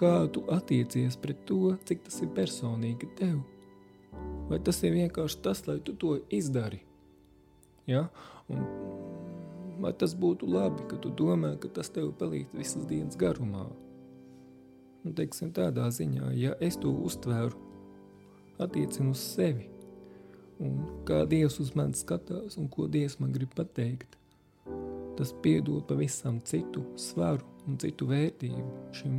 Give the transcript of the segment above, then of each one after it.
kā tu attiecies pret to, cik tas ir personīgi tev. Vai tas ir vienkārši tas, lai tu to izdari? Ja? Un vai tas būtu labi, ka tu domā, ka tas tev palīdz visas dienas garumā? Nu, teiksim, tādā ziņā, ja es to uztvēru, attiecinu uz sevi, un kā Dievs uz mani skatās un ko Dievs man grib pateikt, tas piedod pavisam citu svaru un citu vērtību šim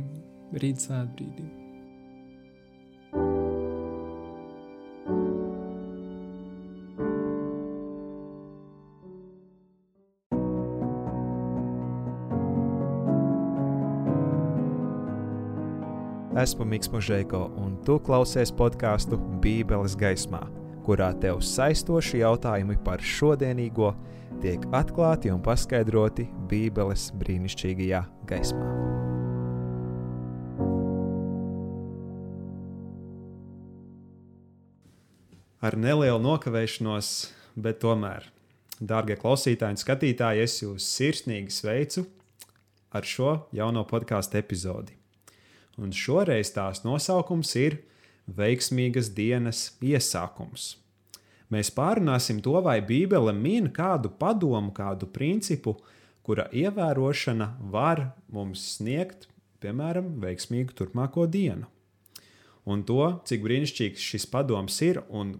rīt svētbrīdim. Esmu Mikls Mūžēko, un tu klausies podkāstu Bībeles gaismā, kurā tev saistoši jautājumi par šodienīgo tiek atklāti un paskaidroti Bībeles brīnišķīgajā gaismā. Ar nelielu nokavēšanos, bet tomēr, darbie klausītāji un skatītāji, es jūs sirsnīgi sveicu ar šo jauno podkāstu epizodi un šoreiz tās nosaukums ir Veiksmīgas dienas iesākums. Mēs pārunāsim to, vai Bībele min kādu padomu, kādu principu, kura ievērošana var mums sniegt, piemēram, veiksmīgu turpmāko dienu. Un to, cik brīnišķīgs šis padoms ir un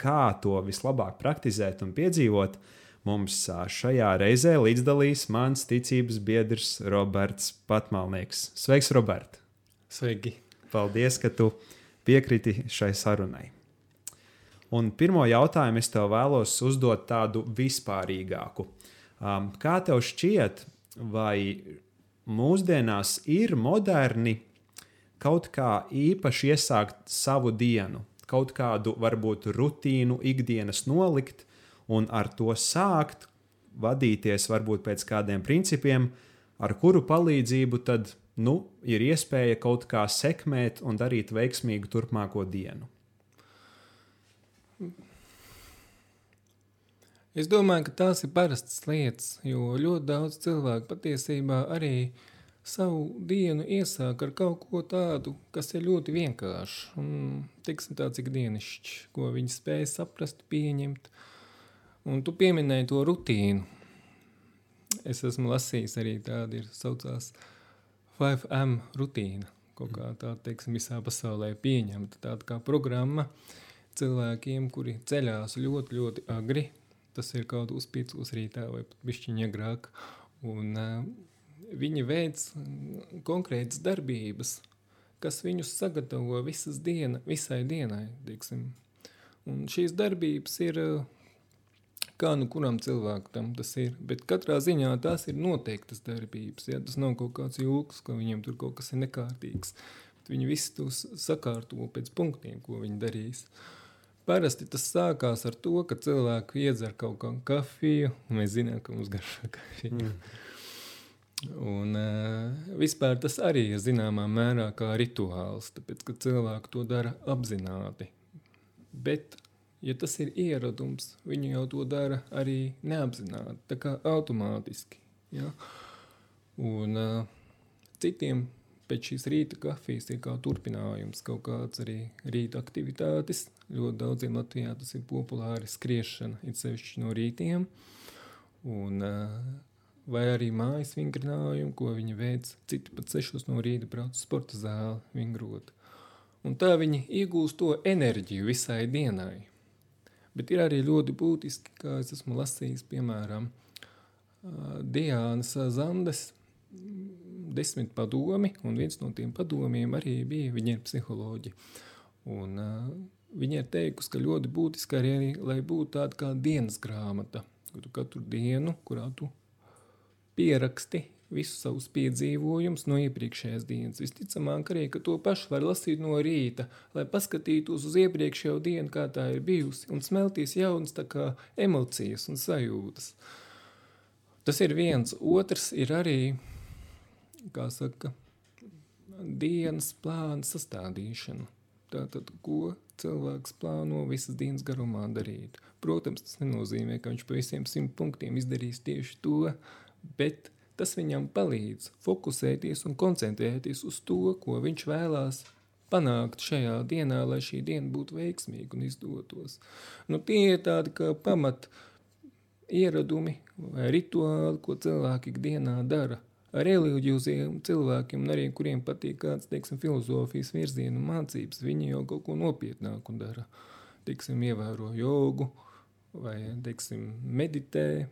kā to vislabāk praktizēt un piedzīvot, mums šajā reizē līdzdalīs mans ticības biedrs Roberts Patmalnieks. Sveiks, Robert! Sveiki! Paldies, ka tu piekriti šai sarunai. Un pirmo jautājumu es tev vēlos uzdot tādu vispārīgāku. Um, kā tev šķiet, vai mūsdienās ir moderni kaut kā īpaši iesākt savu dienu, kaut kādu varbūt rutīnu, ikdienas nolikt un ar to sākt, vadīties varbūt pēc kādiem principiem, ar kuru palīdzību tad nu, ir iespēja kaut kā sekmēt un darīt veiksmīgu turpmāko dienu? Es domāju, ka tās ir parastas lietas, jo ļoti daudz cilvēku patiesībā arī savu dienu iesāk ar kaut ko tādu, kas ir ļoti vienkāršs un tiksim tāds ikdienišķs, ko viņi spēj saprast, pieņemt. Un tu pieminēji to rutīnu. Es esmu lasījis arī tādu, ir saucās uh, 5M rutīna, kaut kā tā, teiksim, visā pasaulē pieņemta tāda kā programma cilvēkiem, kuri ceļās ļoti, ļoti agri, tas ir kaut uz piecos rītā vai pat bišķiņa agrāk, un uh, viņi veic konkrētas darbības, kas viņus sagatavo visas diena, visai dienai, teiksim. Un šīs darbības ir uh, kā nu kuram cilvēkam tas ir. Bet katrā ziņā tās ir noteiktas darbības. Ja? Tas nav kaut kāds jūks, ka viņiem tur kaut kas ir nekārtīgs. Bet viņi visi to sakārto pēc punktiem, ko viņi darīs. Parasti tas sākās ar to, ka cilvēki iedzer kaut kādu kafiju, un mēs zinām, ka mums garšo kafija. Mm. Un, uh, vispār tas arī ir zināmā mērā kā rituāls, tāpēc ka cilvēki to dara apzināti. Bet ja tas ir ieradums, viņi jau to dara arī neapzināti, tā kā automātiski. Ja? Un uh, citiem pēc šīs rīta kafijas ir kā turpinājums, kaut kāds arī rīta aktivitātes. Ļoti daudziem Latvijā tas ir populāri skriešana, it sevišķi no rītiem. Un, uh, vai arī mājas vingrinājumi, ko viņi veic. Citi pat sešos no rīta brauc sporta zāli vingrot. Un tā viņi iegūst to enerģiju visai dienai. Bet ir arī ļoti būtiski, kā es esmu lasījis, piemēram, Diānas Zandes desmit padomi, un viens no tiem padomiem arī bija, viņa ir psiholoģi. Un, uh, viņa ir teikusi, ka ļoti būtiski arī, lai būtu tāda kā dienas grāmata, kur tu katru dienu, kurā tu pieraksti visus savus piedzīvojumus no iepriekšējās dienas. Visticamāk, arī to pašu var lasīt no rīta, lai paskatītos uz iepriekšējo dienu, kā tā ir bijusi, un smelties jaunas emocijas un sajūtas. Tas ir viens. Otrs ir arī, kā saka, dienas plāna sastādīšana. Tātad, ko cilvēks plāno visas dienas garumā darīt. Protams, tas nenozīmē, ka viņš pa visiem simt punktiem izdarīs tieši to, bet Tas viņam palīdz fokusēties un koncentrēties uz to, ko viņš vēlās panākt šajā dienā, lai šī diena būtu veiksmīga un izdotos. Nu, tie ir tādi kā pamat ieradumi vai rituāli, ko cilvēki ikdienā dara. Ar reliģioziem cilvēkiem, arī kuriem patīk kāds, teiksim, filozofijas virzienu mācības, viņi jau kaut ko nopietnāku dara. Teiksim, ievēro jogu vai, teiksim, meditē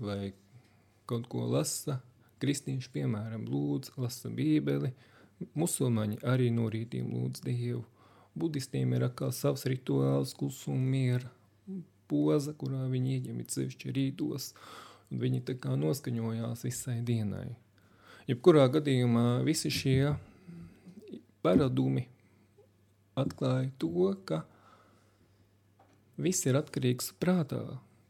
vai kaut ko lasa. Kristīši, piemēram, lūdz, lasa bībeli, Musulmaņi arī no rītiem lūdz Dievu. Budistiem ir atkal savs rituāls, klusuma miera poza, kurā viņi ieņem sevišķi rītos, un viņi tā kā noskaņojās visai dienai. Jebkurā gadījumā visi šie paradumi atklāja to, ka viss ir atkarīgs prātā,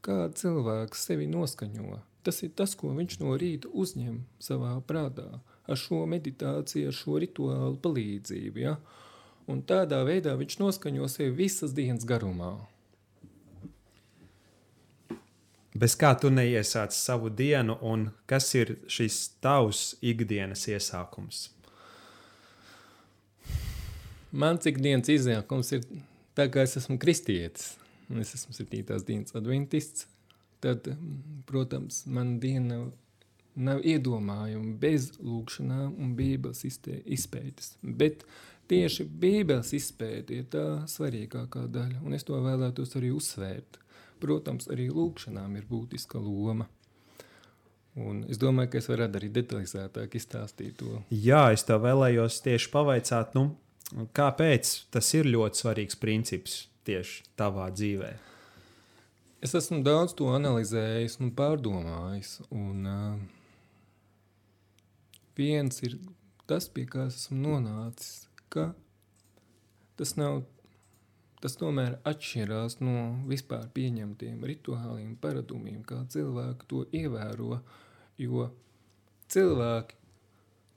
kā cilvēks sevi noskaņo. Tas ir tas, ko viņš no rīta uzņem savā prātā ar šo meditāciju, ar šo rituālu palīdzību. Ja? Un tādā veidā viņš noskaņo sevi visas dienas garumā. Bez kā tu neiesāc savu dienu, un kas ir šis tavs ikdienas iesākums? Mans ikdienas iesākums ir tā, ka es esmu kristietis, es esmu septītās dienas adventists. Tad, protams, mana diena nav iedomājumi bez lūkšanām un bībeles izpētes. Bet tieši bībeles izpēte ir tā svarīgākā daļa, un es to vēlētos arī uzsvērt. Protams, arī lūkšanām ir būtiska loma. Un es domāju, ka es varu arī detalizētāk izstāstīt to. Jā, es tā vēlējos tieši pavaicāt, nu, kāpēc tas ir ļoti svarīgs princips tieši tavā dzīvē. Es esmu daudz to analizējis un pārdomājis. Un, uh, viens ir tas, pie kā esmu nonācis, ka tas nav, tas tomēr atšķirās no vispār pieņemtiem rituāliem, paradumiem, kā cilvēki to ievēro, jo cilvēki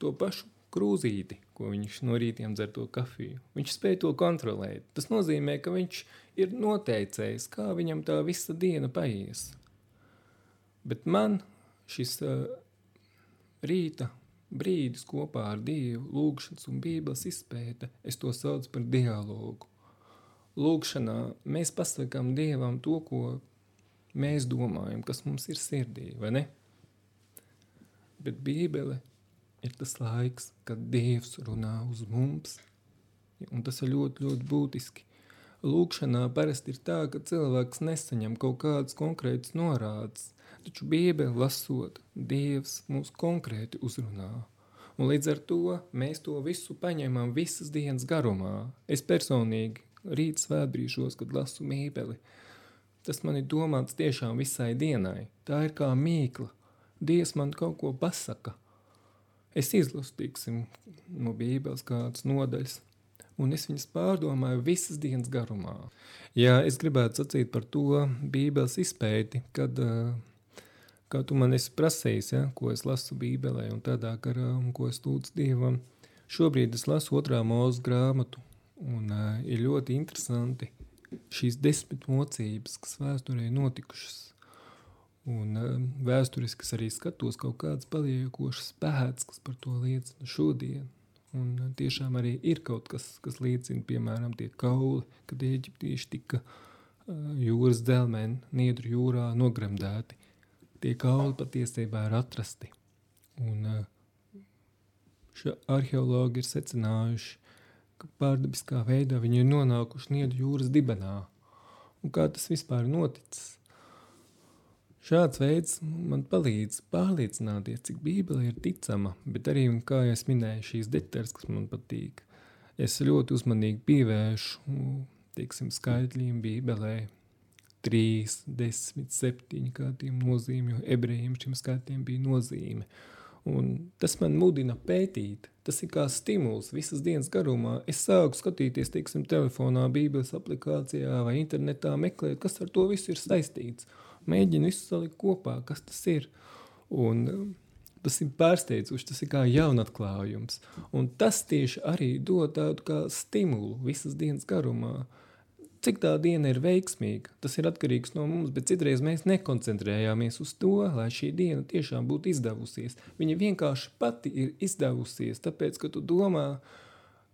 to pašu krūzīti, ko viņš no rītiem dzer to kafiju, viņš spēj to kontrolēt. Tas nozīmē, ka viņš ir noteicējis, kā viņam tā visa diena paies. Bet man šis uh, rīta brīdis kopā ar Dievu, lūgšanas un bībeles izpēte, es to saucu par dialogu. Lūgšanā mēs pasakām Dievam to, ko mēs domājam, kas mums ir sirdī, vai ne? Bet bībele ir tas laiks, kad Dievs runā uz mums, un tas ir ļoti, ļoti būtiski. Lūkšanā parasti ir tā, ka cilvēks nesaņem kaut kādas konkrētas norādes, Taču Bībeli lasot, Dievs mūs konkrēti uzrunā. Un līdz ar to mēs to visu paņemam visas dienas garumā. Es personīgi rīt svētbrīžos, kad lasu Bībeli, tas man ir domāts tiešām visai dienai. Tā ir kā mīkla. Dievs man kaut ko pasaka. Es izlasu, tiksim, no Bībeles kādas nodaļas, un es viņas pārdomāju visas dienas garumā. Jā, es gribētu sacīt par to Bībeles izpēti, kad uh, kā tu man esi prasījis, ja, ko es lasu Bībelē un tādā garā, un ko es lūdzu Dievam. Šobrīd es lasu otrā mūzu grāmatu, un uh, ir ļoti interesanti šīs desmit mocības, kas vēsturē notikušas. Un uh, vēsturiski es arī skatos kaut kādas paliekošas pēdas, kas par to liecina šodien. Un uh, tiešām arī ir kaut kas, kas liecina, piemēram, tie kauli, kad eģiptieši tika uh, jūras dzelmeni Niedru jūrā nogremdēti tie kauli patiesībā ir atrasti. Un eh, šie arheologi ir secinājuši, ka pārdabiskā veidā viņi ir nonākuši Niedu jūras dibenā. Un kā tas vispār noticis? Šāds veids man palīdz pārliecināties, cik Bībele ir ticama, bet arī, kā jau minēju, šīs detaļas, kas man patīk. Es ļoti uzmanīgi pievēršu teiksim, skaitļiem Bībelē, 3, 10, 7 kādiem nozīmēm, jo ebrejiem šim skaitļiem bija nozīme. Un tas man mudina pētīt. Tas ir kā stimuls visas dienas garumā. Es sāku skatīties, teiksim, telefonā, Bībeles aplikācijā vai internetā, meklēt, kas ar to visu ir saistīts. Mēģinu visu salikt kopā, kas tas ir. Un um, tas ir pārsteidzoši, tas ir kā jaunatklājums. Un tas tieši arī dod tādu stimulu visas dienas garumā. cik tā diena ir veiksmīga. Tas ir atkarīgs no mums, bet citreiz mēs nekoncentrējāmies uz to, lai šī diena tiešām būtu izdevusies. Viņa vienkārši pati ir izdevusies, tāpēc, ka tu domā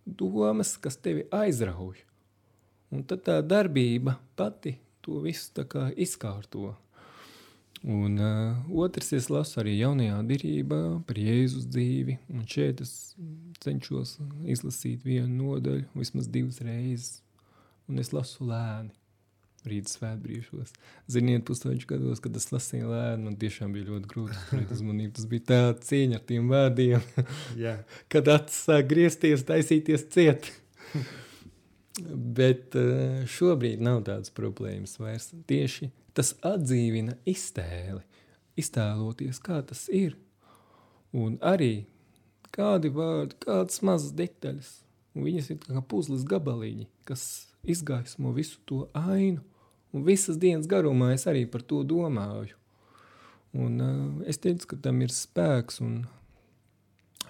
domas, kas tevi aizrauj. Un tad tā darbība pati to visu izkārto. Un uh, otrs, es lasu arī jaunajā derībā par Jēzus dzīvi. Un šeit es cenšos izlasīt vienu nodaļu, vismaz divas reizes. Un es lasu lēni, rīta svētbrīžos. Ziniet, pusauģu gados, kad es lasīju lēni, man tiešām bija ļoti grūti turēt uzmanību. Tas bija tā cīņa ar tiem vārdiem, Yeah. kad acis sāk griezties, taisīties ciet. Bet uh, šobrīd nav tādas problēmas vairs. Tieši tas atdzīvina iztēli, iztēloties, kā tas ir. Un arī kādi vārdi, kādas mazas detaļas. Un viņas ir kā puzles gabaliņi, kas izgaismo visu to ainu. Un visas dienas garumā es arī par to domāju. Un, uh, es teicu, ka tam ir spēks, un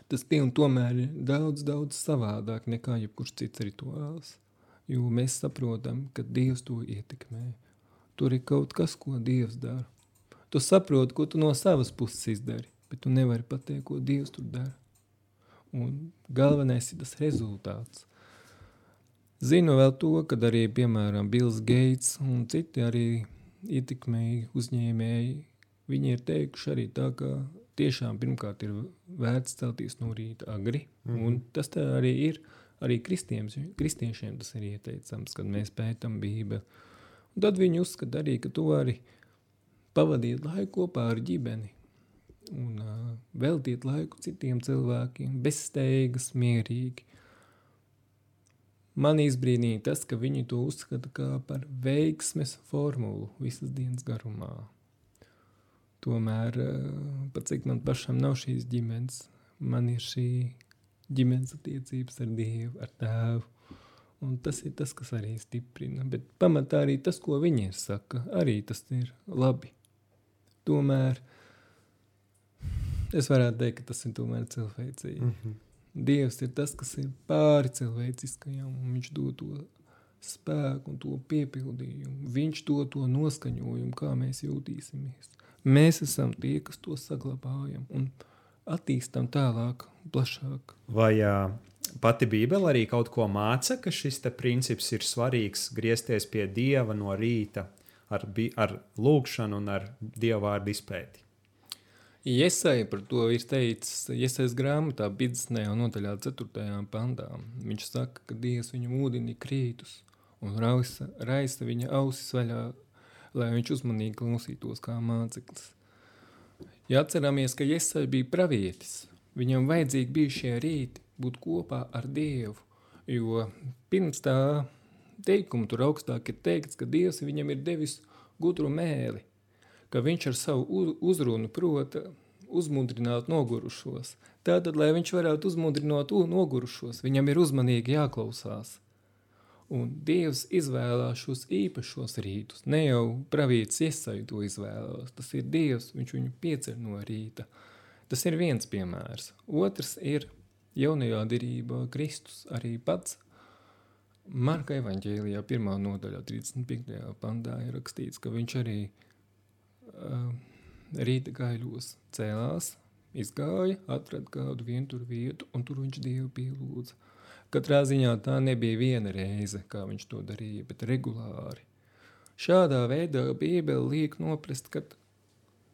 tas tiem tomēr ir daudz, daudz savādāk nekā jebkurš cits rituāls. Jo mēs saprotam, ka Dievs to ietekmē. Tur ir kaut kas, ko Dievs dara. Tu saproti, ko tu no savas puses izdari, bet tu nevari pateikt, ko Dievs tur dara. Un galvenais ir tas rezultāts. Zinu vēl to, ka arī, piemēram, Bills Gates un citi arī ietekmēji uzņēmēji, viņi ir teikuši arī tā, ka tiešām pirmkārt ir vērts celties no rīta agri, mm -hmm. un tas tā arī ir. Arī kristiešiem tas ir ieteicams, kad mēs pētām Bībeli. Un tad viņi uzskata arī, ka tu vari pavadīt laiku kopā ar ģimeni un uh, veltīt laiku citiem cilvēkiem, bezsteigas, mierīgi. Man izbrīnīja tas, ka viņi to uzskata par veiksmes formulu visas dienas garumā. Tomēr, pat cik man pašam nav šīs ģimenes, man ir šī ģimenes attiecības ar Dievu, ar Tēvu. Un tas ir tas, kas arī stiprina. Bet pamatā arī tas, ko viņi saka, arī tas ir labi. Tomēr es varētu teikt, ka tas ir tomēr cilvēcīgi. Mm -hmm. Dievs ir tas, kas ir pāri cilvēciskajam, un viņš dod to spēku un to piepildījumu. Viņš dod to noskaņojumu, kā mēs jutīsimies. Mēs esam tie, kas to saglabājam un attīstam tālāk, plašāk. Vai uh, pati Bībele arī kaut ko māca, ka šis princips ir svarīgs griezties pie Dieva no rīta ar, ar lūgšanu un ar Dieva vārdu izpēti? Iesai par to ir teicis, iesaist grāmatā, Bidznesnē un notaļā 4. pantā. Viņš saka, ka Dievs viņu mūdina krītus un raisa, raisa viņa ausis vaļā, lai viņš uzmanīgi klausītos kā māceklis. Ja atceramies, ka Iesai bija pravietis, viņam vajadzīgi bija šie rīti būt kopā ar Dievu, jo pirms tā teikuma tur augstāk ir teikts, ka Dievs viņam ir devis gudru mēli, ka viņš ar savu uzrunu prota uzmundrināt nogurušos. Tātad, lai viņš varētu uzmundrināt nogurušos, viņam ir uzmanīgi jāklausās. Un Dievs izvēlās šos īpašos rītus. Ne jau pravīts iesaitu to izvēlās. Tas ir Dievs, viņš viņu pieceļ no rīta. Tas ir viens piemērs. Otrs ir jaunajā dirībā Kristus arī pats. Marka evaņģēlijā pirmā nodaļā 35. pantā ir rakstīts, ka viņš arī uh, rīta gaiļos cēlās, izgāja, atrada kādu vienturu vietu, un tur viņš Dievu pielūdza. Katrā ziņā tā nebija viena reize, kā viņš to darīja, bet regulāri. Šādā veidā Bībele liek noprast, ka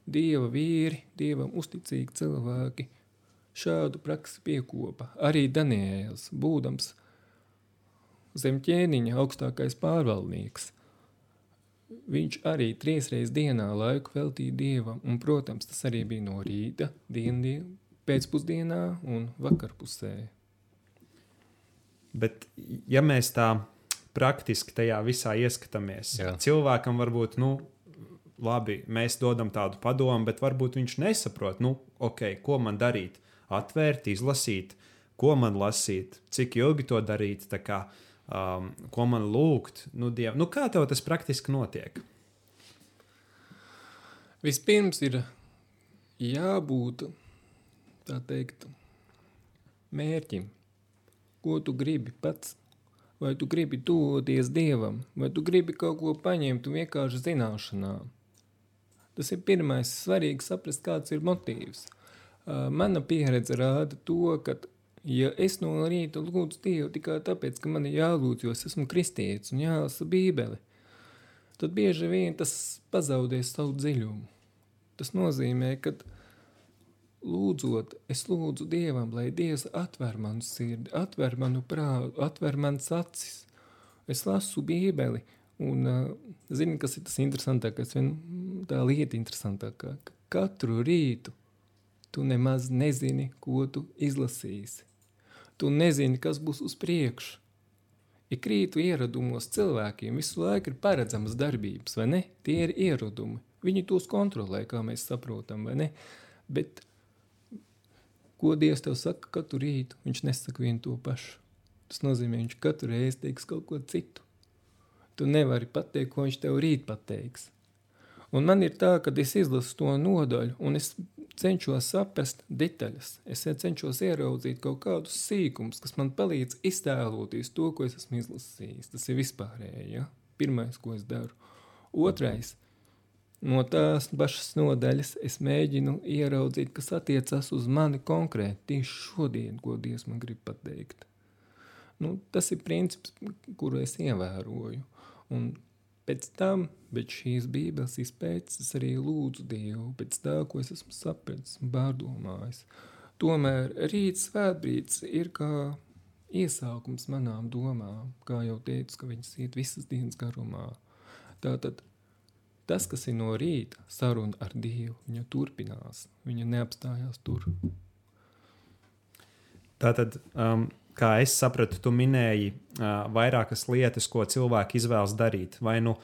Dieva vīri, Dievam uzticīgi cilvēki šādu praksi piekopa. Arī Daniēls, būdams zem ķēniņa augstākais pārvaldnieks, viņš arī trīsreiz dienā laiku veltīja Dievam, un, protams, tas arī bija no rīta, diendien, pēcpusdienā un vakarpusē. Bet, ja mēs tā praktiski tajā visā ieskatāmies, Jā. cilvēkam varbūt, nu, labi, mēs dodam tādu padomu, bet varbūt viņš nesaprot, nu, ok, ko man darīt. Atvērt, izlasīt, ko man lasīt, cik ilgi to darīt, tā kā, um, ko man lūgt. Nu, diev, nu, kā tev tas praktiski notiek? Vispirms ir jābūt tā teikt, mērķim, ko tu gribi pats, vai tu gribi tuvoties Dievam, vai tu gribi kaut ko paņemt vienkārši zināšanām. Tas ir pirmais svarīgi saprast, kāds ir motīvs. Mana pieredze rāda to, ka, ja es no rīta lūdzu Dievu tikai tāpēc, ka man ir jālūdz, jo es esmu kristietis un jālasa bībeli, tad bieži vien tas pazaudē savu dziļumu. Tas nozīmē, ka lūdzot, es lūdzu Dievam, lai Dievs atver manu sirdi, atver manu prātu, atver manas acis. Es lasu bībeli, un uh, zini, kas ir tas interesantākais, vien tā lieta interesantākā, ka katru rītu tu nemaz nezini, ko tu izlasīsi. Tu nezini, kas būs uz priekšu. Ik rītu ieradumos cilvēkiem visu laiku ir paredzamas darbības, vai ne? Tie ir ieradumi. Viņi tos kontrolē, kā mēs saprotam, vai ne? Bet Ko Dievs tev saka katru rītu? Viņš nesaka vienu to pašu. Tas nozīmē, viņš katru reizi teiks kaut ko citu. Tu nevari pateikt, ko viņš tev rīt pateiks. Un man ir tā, ka es izlasu to nodaļu, un es cenšos saprast detaļas. Es cenšos ieraudzīt kaut kādus sīkumus, kas man palīdz iztēloties to, ko es esmu izlasījis. Tas ir vispārēji, ja? Pirmais, ko es daru. Otrais – No tās pašas nodaļas es mēģinu ieraudzīt, kas attiecas uz mani konkrēti, tieši šodien, ko Dievs man grib pateikt. Nu, tas ir princips, kuru es ievēroju. Un pēc tam, pēc šīs bībeles izpētes, es arī lūdzu Dievu pēc tā, ko es esmu sapratis un pārdomājis. Tomēr rīts svētbrīds ir kā iesākums manām domām, kā jau teicu, ka viņas iet visas dienas garumā. Tātad Tas, kas ir no rīta, saruna ar Dievu, viņa turpinās. Viņa neapstājās tur. Tātad, um, kā es sapratu, tu minēji uh, vairākas lietas, ko cilvēki izvēlas darīt. Vai nu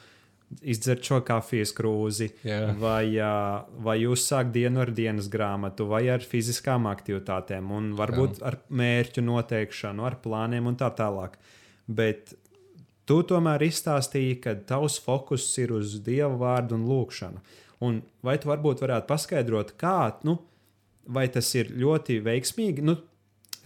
izdzert šo kafijas krūzi, Jā. vai, uh, vai uzsākt dienu ar dienas grāmatu, vai ar fiziskām aktivitātēm, un varbūt Jā. ar mērķu noteikšanu, ar plāniem un tā tālāk. Bet Tu tomēr izstāstīji, ka tavs fokus ir uz Dieva vārdu un lūkšanu. Un vai tu varbūt varētu paskaidrot, kā, nu, vai tas ir ļoti veiksmīgi, nu,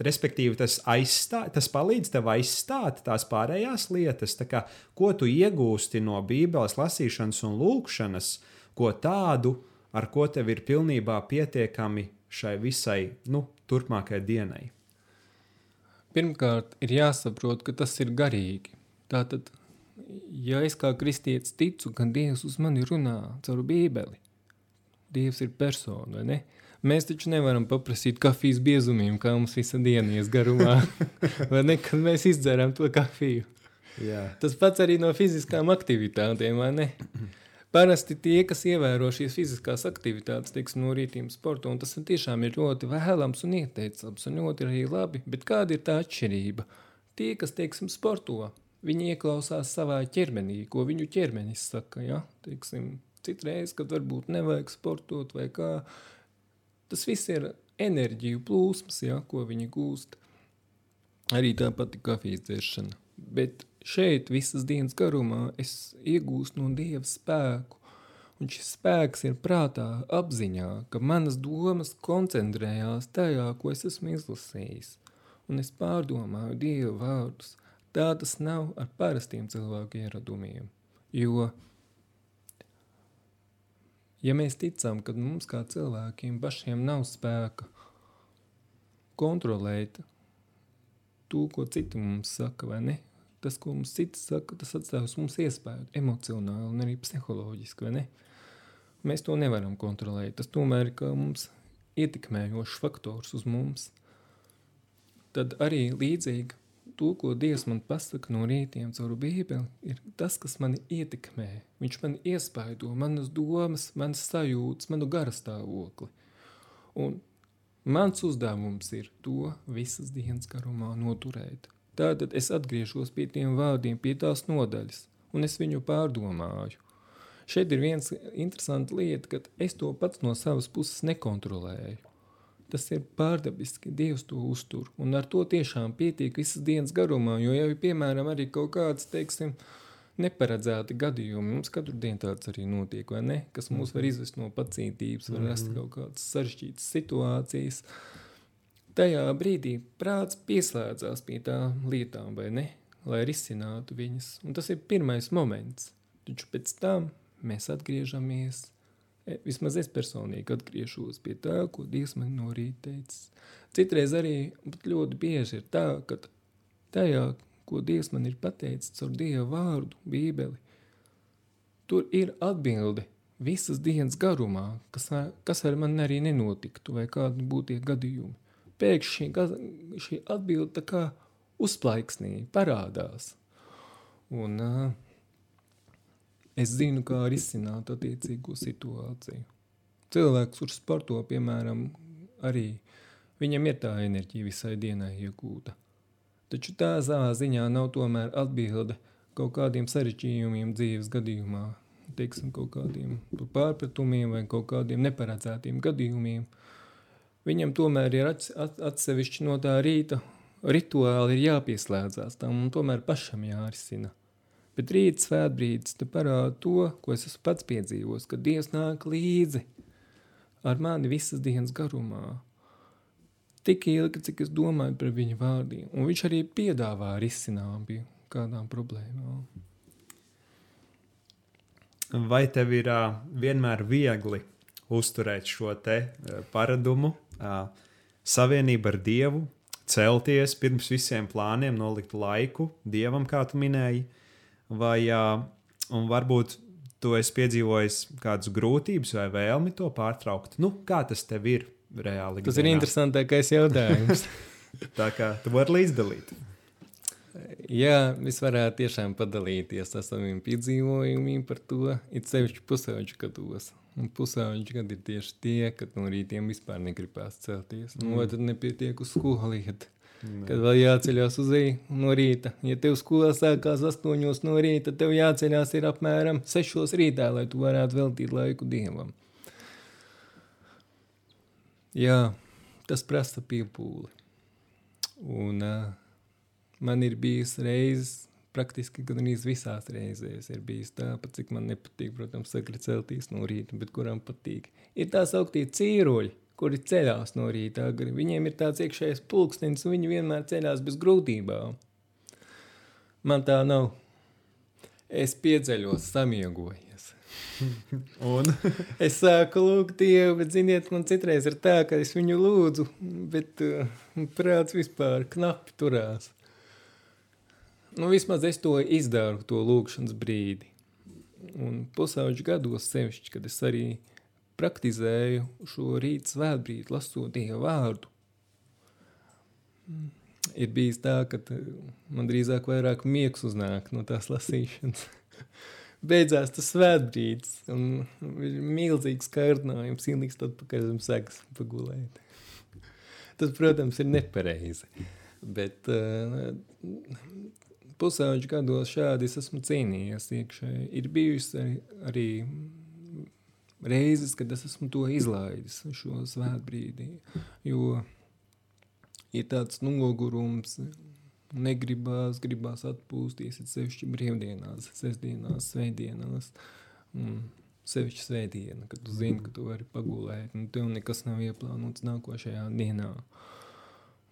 respektīvi tas, aizstā, tas palīdz tev aizstāt tās pārējās lietas, tā kā, ko tu iegūsti no Bībeles lasīšanas un lūkšanas, ko tādu, ar ko tev ir pilnībā pietiekami šai visai, nu, turpmākajai dienai. Pirmkārt, ir jāsaprot, ka tas ir garīgi. Tātad, ja es kā kristietis ticu, ka Dievs uz mani runā caur bībeli, Dievs ir persona, vai ne? Mēs taču nevaram paprasīt kafijas biezumiem, kā mums visa diena ies garumā, vai ne, kad mēs izdzeram to kafiju. Jā. Tas pats arī no fiziskām aktivitātēm, vai ne? Parasti tie, kas ievēro šīs fiziskās aktivitātes, teiksim, no rītiem sporta, un tas tiešām ir ļoti vēlams un ieteicams, un ļoti arī labi, bet kāda ir tā atšķirība? Tie, kas, teiksim, sporto, Viņi ieklausās savā ķermenī, ko viņu ķermenis saka. Ja? Teiksim, citreiz, kad varbūt nevajag sportot vai kā. Tas viss ir enerģiju plūsmas, ja, ko viņi gūst. Arī tā pati kafijas dzeršana. Bet šeit visas dienas garumā es iegūstu no Dieva spēku. Un šis spēks ir prātā, apziņā, ka manas domas koncentrējās tajā, ko es esmu izlasījis. Un es pārdomāju Dieva vārdus – Tā tas nav ar parastiem cilvēku ieradumiem. Jo, ja mēs ticam, ka mums kā cilvēkiem pašiem nav spēka kontrolēt to, ko citi mums saka, vai ne? Tas, ko mums cits saka, tas atstāj uz mums iespēju emocionāli un arī psiholoģiski, vai ne? Mēs to nevaram kontrolēt. Tas tomēr ir mums ietekmējošs faktors uz mums. Tad arī līdzīgi to, ko Dievs man pasaka no rītiem caur Bībeli, ir tas, kas mani ietekmē. Viņš man iespaido manas domas, manas sajūtas, manu garastāvokli. Un mans uzdevums ir to visas dienas garumā noturēt. Tātad es atgriežos pie tiem vārdiem, pie tās nodaļas, un es viņu pārdomāju. Šeit ir viens interesants lieta, ka es to pats no savas puses nekontrolēju. Tas ir pārdabiski, Dievs to uztur. Un ar to tiešām pietiek visas dienas garumā. Jo, ja ir piemēram arī kaut kāds, teiksim, neparedzēti gadījumi, mums katru dienu tāds arī notiek, vai ne? Kas mūs var mhm. izvest no pacietības, var rast mhm. kaut kādas sarežģītas situācijas. Tajā brīdī prāts pieslēdzās pie tām lietām, vai ne? lai risinātu viņas. Un tas ir pirmais moments. Taču pēc tam mēs atgriežamies. E, vismaz es personīgi atgriežos pie tā, ko Dievs man no rīta teicis. Citreiz arī ļoti bieži ir tā, ka tajā, ko Dievs man ir pateicis caur Dieva vārdu, Bībeli, tur ir atbilde visas dienas garumā, kas, kas ar mani arī nenotiktu, vai kādi būtu tie gadījumi. Pēkšņi šī, šī atbilde tā kā uzplaiksnī, parādās. Un uh, es zinu, kā risināt attiecīgo situāciju. Cilvēks, kurš sporto, piemēram, arī viņam ir tā enerģija visai dienai iegūta. Taču tā savā ziņā nav tomēr atbilde kaut kādiem sarežģījumiem dzīves gadījumā, teiksim, kaut kādiem pārpratumiem vai kaut kādiem neparedzētiem gadījumiem. Viņam tomēr ir atsevišķi no tā rīta rituāli ir jāpieslēdzās tam un tomēr pašam jārisina. Bet rīta svētbrīdis te parāda to, ko es esmu pats piedzīvos, ka Dievs nāk līdzi ar mani visas dienas garumā tik ilgi, cik es domāju par viņa vārdiem. Un viņš arī piedāvā risinājumu kādām problēmām. Vai tev ir uh, vienmēr viegli uzturēt šo te uh, paradumu, uh, savienību ar Dievu, celties pirms visiem plāniem, nolikt laiku Dievam, kā tu minēji, vai varbūt tu esi piedzīvojis kādas grūtības vai vēlmi to pārtraukt? Nu, kā tas tev ir? reāli. Tas ir interesantākais jautājums. Tā kā tu vari līdzdalīt. Jā, es varētu tiešām padalīties ar saviem piedzīvojumiem par to, it sevišķi pusauģu gados. Un pusauģi gadi ir tieši tie, kad no rītiem vispār negribās celties. Mm. vai tad nepietiek uz skolu iet? Kad vēl jāceļās uz rīta no rīta. Ja tev skolā sākās astoņos no rīta, tev jāceļās ir apmēram sešos rītā, lai tu varētu veltīt laiku dievam. Jā, tas prasa piepūli. Un uh, man ir bijis reizes, praktiski gandrīz visās reizēs ir bijis tā, pat cik man nepatīk, protams, sakri celtīs no rīta, bet kuram patīk. Ir tā sauktie cīroļi, kuri ceļās no rīta agri. Viņiem ir tāds iekšējais pulkstenis, un viņi vienmēr ceļās bez grūtībām. Man tā nav. Es pieceļos samiegoju. Un es sāku lūgt Dievu, bet, ziniet, man citreiz ir tā, ka es viņu lūdzu, bet uh, prāts vispār knapi turās. Nu, vismaz es to izdaru, to lūgšanas brīdi. Un pusauģu gados sevišķi, kad es arī praktizēju šo rīta svētbrīdi, lasot Dievu vārdu. Ir bijis tā, ka man drīzāk vairāk miegs uznāk no tās lasīšanas beidzās tas svētbrīdis, un ir milzīgs kārdinājums, ieliks atpakaļ zem segas pagulēt. Tas, protams, ir nepareizi, bet uh, pusauģu gados šādi es esmu cīnījies iekšēji. Ir bijusi arī, arī reizes, kad es esmu to izlaidis, šo svētbrīdī, jo ir tāds nogurums, negribās, gribās atpūsties, ir sevišķi brīvdienās, sestdienās, svētdienās. Un sevišķi svētdiena, kad tu zini, ka tu vari pagulēt, un tev nekas nav ieplānots nākošajā dienā.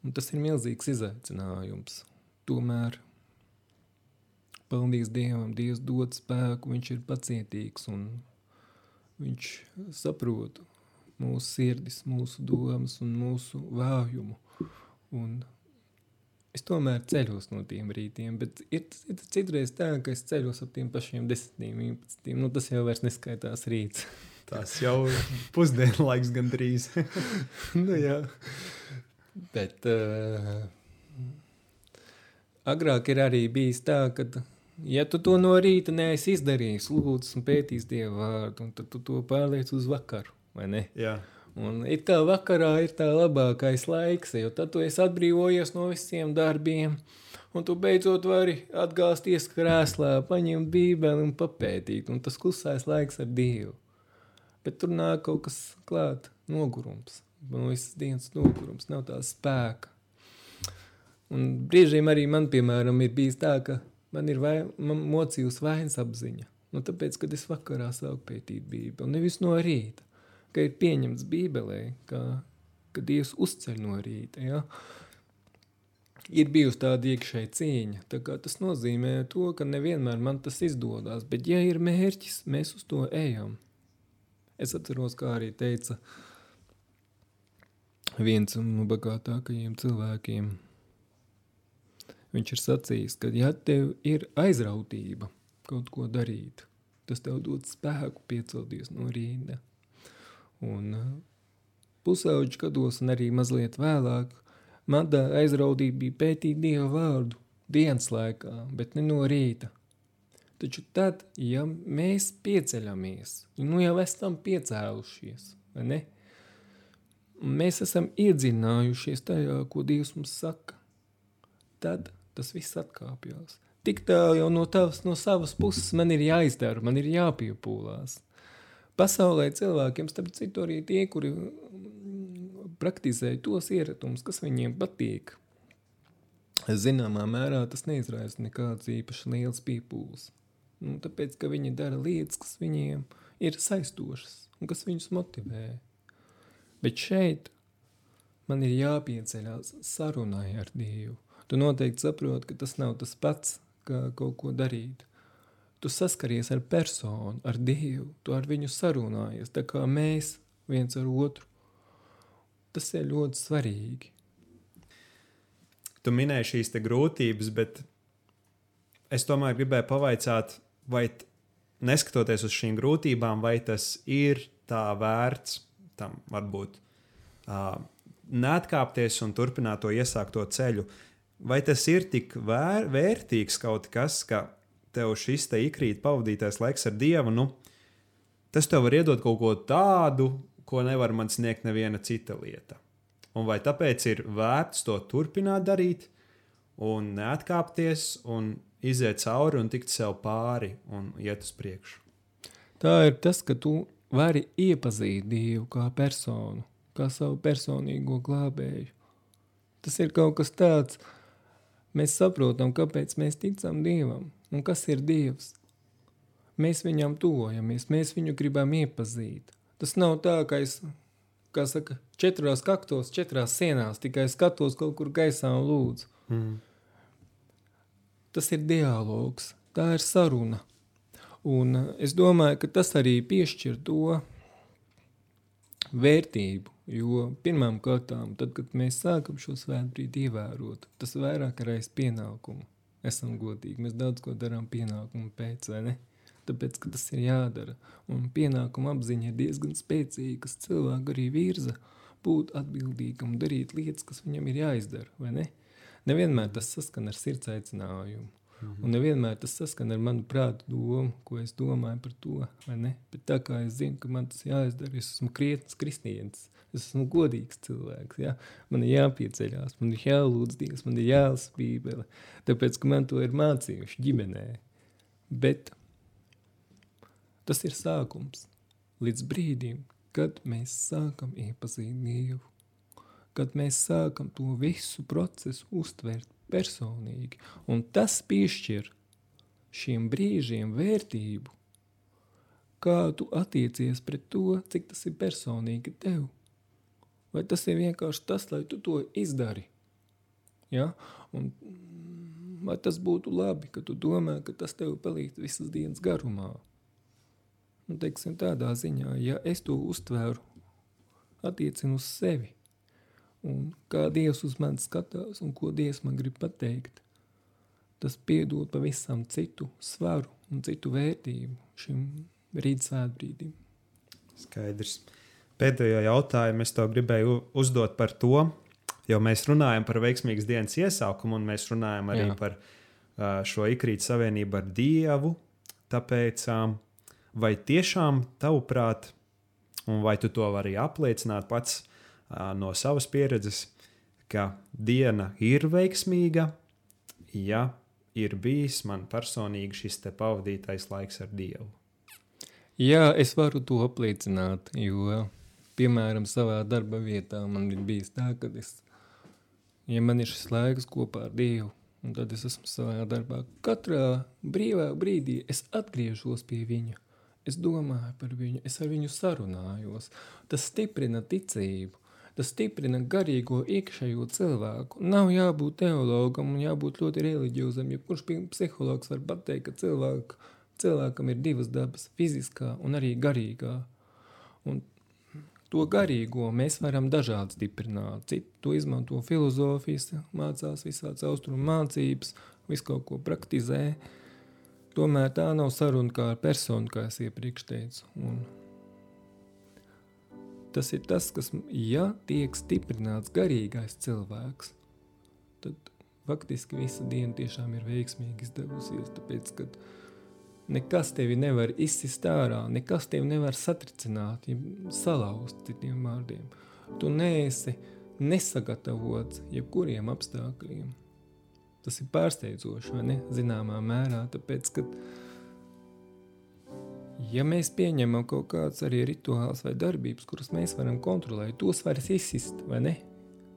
Un tas ir milzīgs izaicinājums. Tomēr, paldies Dievam, Dievs dod spēku, viņš ir pacietīgs un viņš saprot mūsu sirdis, mūsu domas un mūsu vājumu. Un es tomēr ceļos no tiem rītiem, bet ir, ir citreiz tā, ka es ceļos ap tiem pašiem 10, 11. Nu, tas jau vairs neskaitās rīts. Tas jau pusdienu laiks gandrīz. nu, jā. Bet uh, agrāk ir arī bijis tā, ka, ja tu to no rīta neesi izdarījis, lūdzu, un pētījis Dievu vārdu, tad tu to pārliec uz vakaru, vai ne? Jā. Un it kā vakarā ir tā labākais laiks, jo tad tu esi atbrīvojies no visiem darbiem, un tu beidzot vari atgāzties krēslā, paņemt bībeli un papētīt, un tas klusais laiks ar Dievu. Bet tur nāk kaut kas klāt, nogurums, no visas dienas nogurums, nav tā spēka. Un brīžiem arī man, piemēram, ir bijis tā, ka man ir vai, man mocījusi vainas apziņa. Nu, tāpēc, kad es vakarā sāku pētīt Bībeli, nevis no rīta ka ir pieņemts Bībelē, ka, ka Dievs uzceļ no rīta. Ja? ir bijusi tāda iekšēja cīņa. Tā tas nozīmē to, ka nevienmēr man tas izdodas, bet ja ir mērķis, mēs uz to ejam. Es atceros, kā arī teica viens no bagātākajiem cilvēkiem. Viņš ir sacījis, ka ja tev ir aizrautība kaut ko darīt, tas tev dod spēku piecelties no rīta. Un uh, pusauģi gados un arī mazliet vēlāk – tā aizraudība bija pētīt Dievu vārdu dienas laikā, bet ne no rīta. Taču tad, ja mēs pieceļamies, nu jau esam piecēlušies, vai ne? Mēs esam iedzinājušies tajā, ko Dievs mums saka, tad tas viss atkāpjas. Tik tālu jau no, tavas, no savas puses man ir jāizdara, man ir jāpiepūlās. Pasaulē cilvēkiem, starp citu, arī tie, kuri praktizēju tos ieratumus, kas viņiem patīk. Zināmā mērā tas neizraisa nekāds īpaši liels pīpūles. Nu, tāpēc, ka viņi dara lietas, kas viņiem ir saistošas un kas viņus motivē. Bet šeit man ir jāpieceļās sarunai ar Dievu. Tu noteikti saproti, ka tas nav tas pats, kā kaut ko darīt. Tu saskaries ar personu, ar Dievu, tu ar viņu sarunājies, tā kā mēs viens ar otru Tas ir ļoti svarīgi. Tu minēji šīs grūtības, bet es tomēr gribēju pavaicāt, vai neskatoties uz šīm grūtībām, vai tas ir tā vērts tam varbūt uh, neatkāpties un turpināt to iesākto ceļu. Vai tas ir tik vēr, vērtīgs kaut kas, ka tev šis te ikrīt pavadītais laiks ar Dievu, nu, tas tev var iedot kaut ko tādu, ko nevar man sniegt neviena cita lieta. Un vai tāpēc ir vērts to turpināt darīt, un neatkāpties, un iziet cauri un tikt sev pāri un iet uz priekšu? Tā ir tas, ka tu vari iepazīt Dievu kā personu, kā savu personīgo glābēju. Tas ir kaut kas tāds, mēs saprotam, kāpēc mēs ticam Dievam un kas ir Dievs. Mēs viņam tuvojamies, mēs viņu gribam iepazīt. Tas nav tā, ka es, kā saka, četros kaktos, četrās sienās, tikai skatos kaut kur gaisā un lūdzu. Mm. Tas ir dialogs, tā ir saruna. Un es domāju, ka tas arī piešķir to vērtību, jo pirmām kārtām, tad, kad mēs sākam šo svētbrīdi ievērot, tas vairāk ir aiz pienākumu. Esam godīgi, mēs daudz ko darām pienākumu pēc, vai ne? tāpēc, ka tas ir jādara. Un pienākuma apziņa ir diezgan spēcīga, kas cilvēku arī virza būt atbildīgam darīt lietas, kas viņam ir jāizdara, vai ne? Nevienmēr tas saskan ar sirds aicinājumu. Mm -hmm. Un nevienmēr tas saskan ar manu prātu domu, ko es domāju par to, vai ne? Bet tā kā es zinu, ka man tas jāizdara, es esmu krietns kristietis, es esmu godīgs cilvēks, ja? man ir jāpieceļās, man ir jālūdz Dievs, man ir jālasa bībele, tāpēc, ka man to ir mācījuši ģimenē. Bet Tas ir sākums līdz brīdim, kad mēs sākam iepazīt Dievu, kad mēs sākam to visu procesu uztvert personīgi, un tas piešķir šiem brīžiem vērtību, kā tu attiecies pret to, cik tas ir personīgi tev. Vai tas ir vienkārši tas, lai tu to izdari? Ja? Un, vai tas būtu labi, ka tu domā, ka tas tev palīdz visas dienas garumā? Nu, teiksim, tādā ziņā, ja es to uztvēru, attiecinu uz sevi, un kā Dievs uz mani skatās, un ko Dievs man grib pateikt, tas piedod pavisam citu svaru un citu vērtību šim rīta svētbrīdim. Skaidrs. Pēdējo jautājumu es tev gribēju uzdot par to, jo mēs runājam par veiksmīgas dienas iesākumu, un mēs runājam arī Jā. par uh, šo ikrīt savienību ar Dievu. Tāpēc um, vai tiešām tavuprāt, un vai tu to vari apliecināt pats uh, no savas pieredzes, ka diena ir veiksmīga, ja ir bijis man personīgi šis te pavadītais laiks ar Dievu? Jā, es varu to apliecināt, jo, piemēram, savā darba vietā man ir bijis tā, ka es, ja man ir šis laiks kopā ar Dievu, un tad es esmu savā darbā, katrā brīvā brīdī es atgriežos pie viņa Es domāju par viņu, es ar viņu sarunājos. Tas stiprina ticību. Tas stiprina garīgo iekšējo cilvēku. Nav jābūt teologam un jābūt ļoti reliģiozam. Ja kurš psihologs var pateikt, ka cilvēku, cilvēkam ir divas dabas - fiziskā un arī garīgā. Un to garīgo mēs varam dažādi stiprināt. Citi to izmanto filozofijas, mācās visādas austrumu mācības, visu kaut ko praktizē. Tomēr tā nav saruna kā ar personu, kā es iepriekš teicu. Un tas ir tas, kas, ja tiek stiprināts garīgais cilvēks, tad faktiski visa diena tiešām ir veiksmīgi izdevusies. Tāpēc, kad nekas tevi nevar izsist ārā, nekas tevi nevar satricināt, ja salauzt citiem vārdiem. Tu neesi nesagatavots jebkuriem apstākļiem. Tas ir pārsteidzoši, vai ne? Zināmā mērā, tāpēc, ka Ja mēs pieņemam kaut kādas arī rituāls vai darbības, kuras mēs varam kontrolēt, tos vairs izsist, vai ne?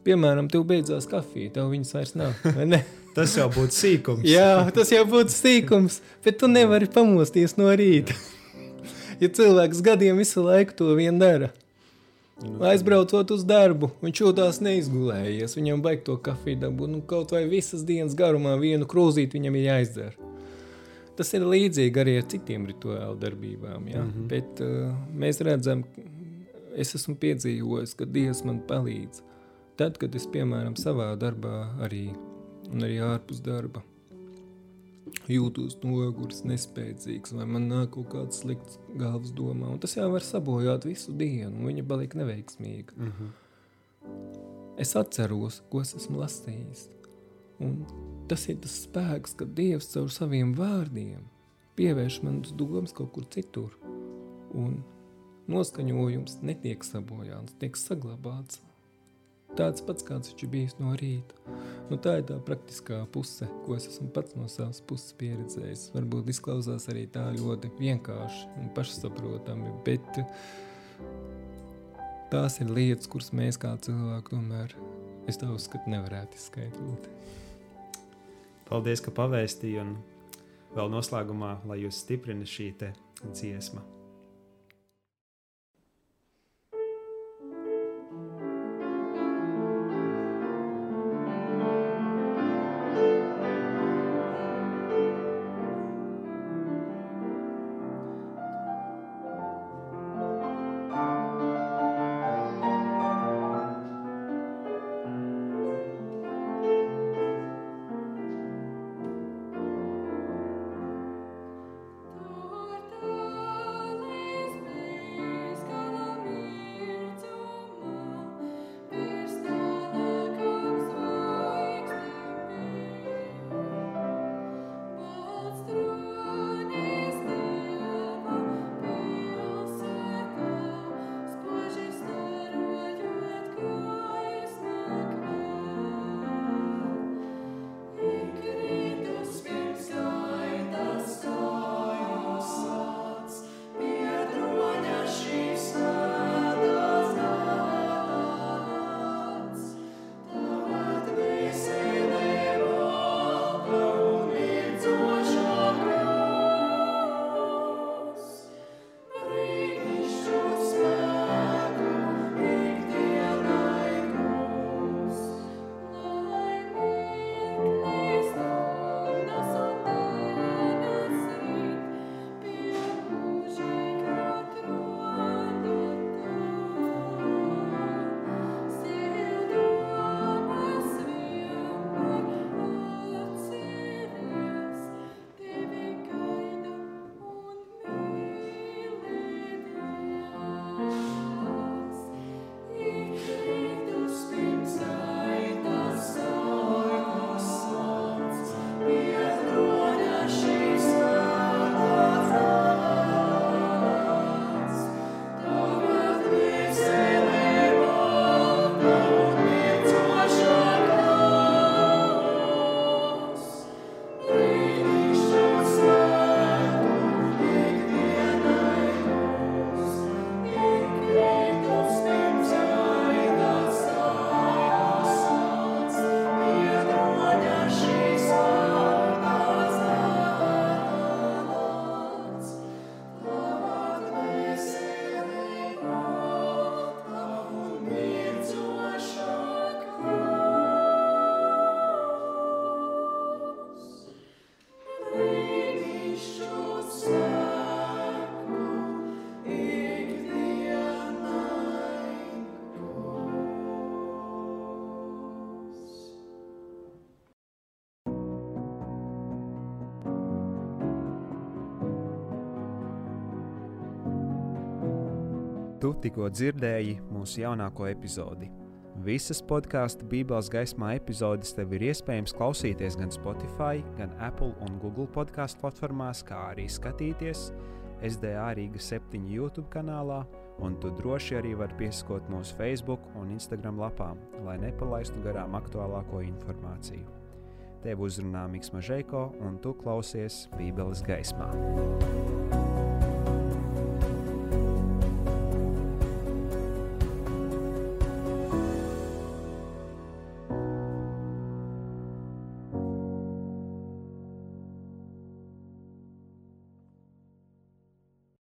Piemēram, tev beidzās kafija, tev viņas vairs nav, vai ne? tas jau būtu sīkums. Jā, tas jau būtu sīkums, bet tu nevari pamosties no rīta. ja cilvēks gadiem visu laiku to vien dara, aizbraucot uz darbu, viņš jūtās neizgulējies, viņam baig to kafiju dabūt, nu kaut vai visas dienas garumā vienu krūzīti viņam ir jāizdara. Tas ir līdzīgi arī ar citiem rituālu darbībām. Ja? Mm -hmm. Bet uh, mēs redzam, es esmu piedzīvojis, ka Dievs man palīdz. Tad, kad es, piemēram, savā darbā arī, un arī ārpus darba, jūtos noguris, nespēcīgs, vai man nāk kaut kāds slikts galvas domā, un tas jau var sabojāt visu dienu, un viņa paliek neveiksmīga. Mm -hmm. Es atceros, ko es esmu lasījis. Un tas ir tas spēks, ka Dievs caur saviem vārdiem pievērš manas domas kaut kur citur. Un noskaņojums netiek sabojāts, tiek saglabāts. Tāds pats, kāds viņš bijis no rīta. Nu, tā ir tā praktiskā puse, ko es esmu pats no savas puses pieredzējis. Varbūt izklausās arī tā ļoti vienkārši un pašsaprotami, bet tās ir lietas, kuras mēs kā cilvēki tomēr, es tā uzskatu, nevarētu izskaidrot. Paldies, ka pavēstīji, un vēl noslēgumā, lai jūs stiprina šī dziesma. Tu tikko dzirdēji mūsu jaunāko epizodi. Visas podkāstu Bībeles gaismā epizodes tev ir iespējams klausīties gan Spotify, gan Apple un Google podkāstu platformās, kā arī skatīties SDA Rīga 7 YouTube kanālā, un tu droši arī vari piesakot mūsu Facebook un Instagram lapām, lai nepalaistu garām aktuālāko informāciju. Tev uzrunā Mikls Mažēko, un tu klausies Bībeles gaismā.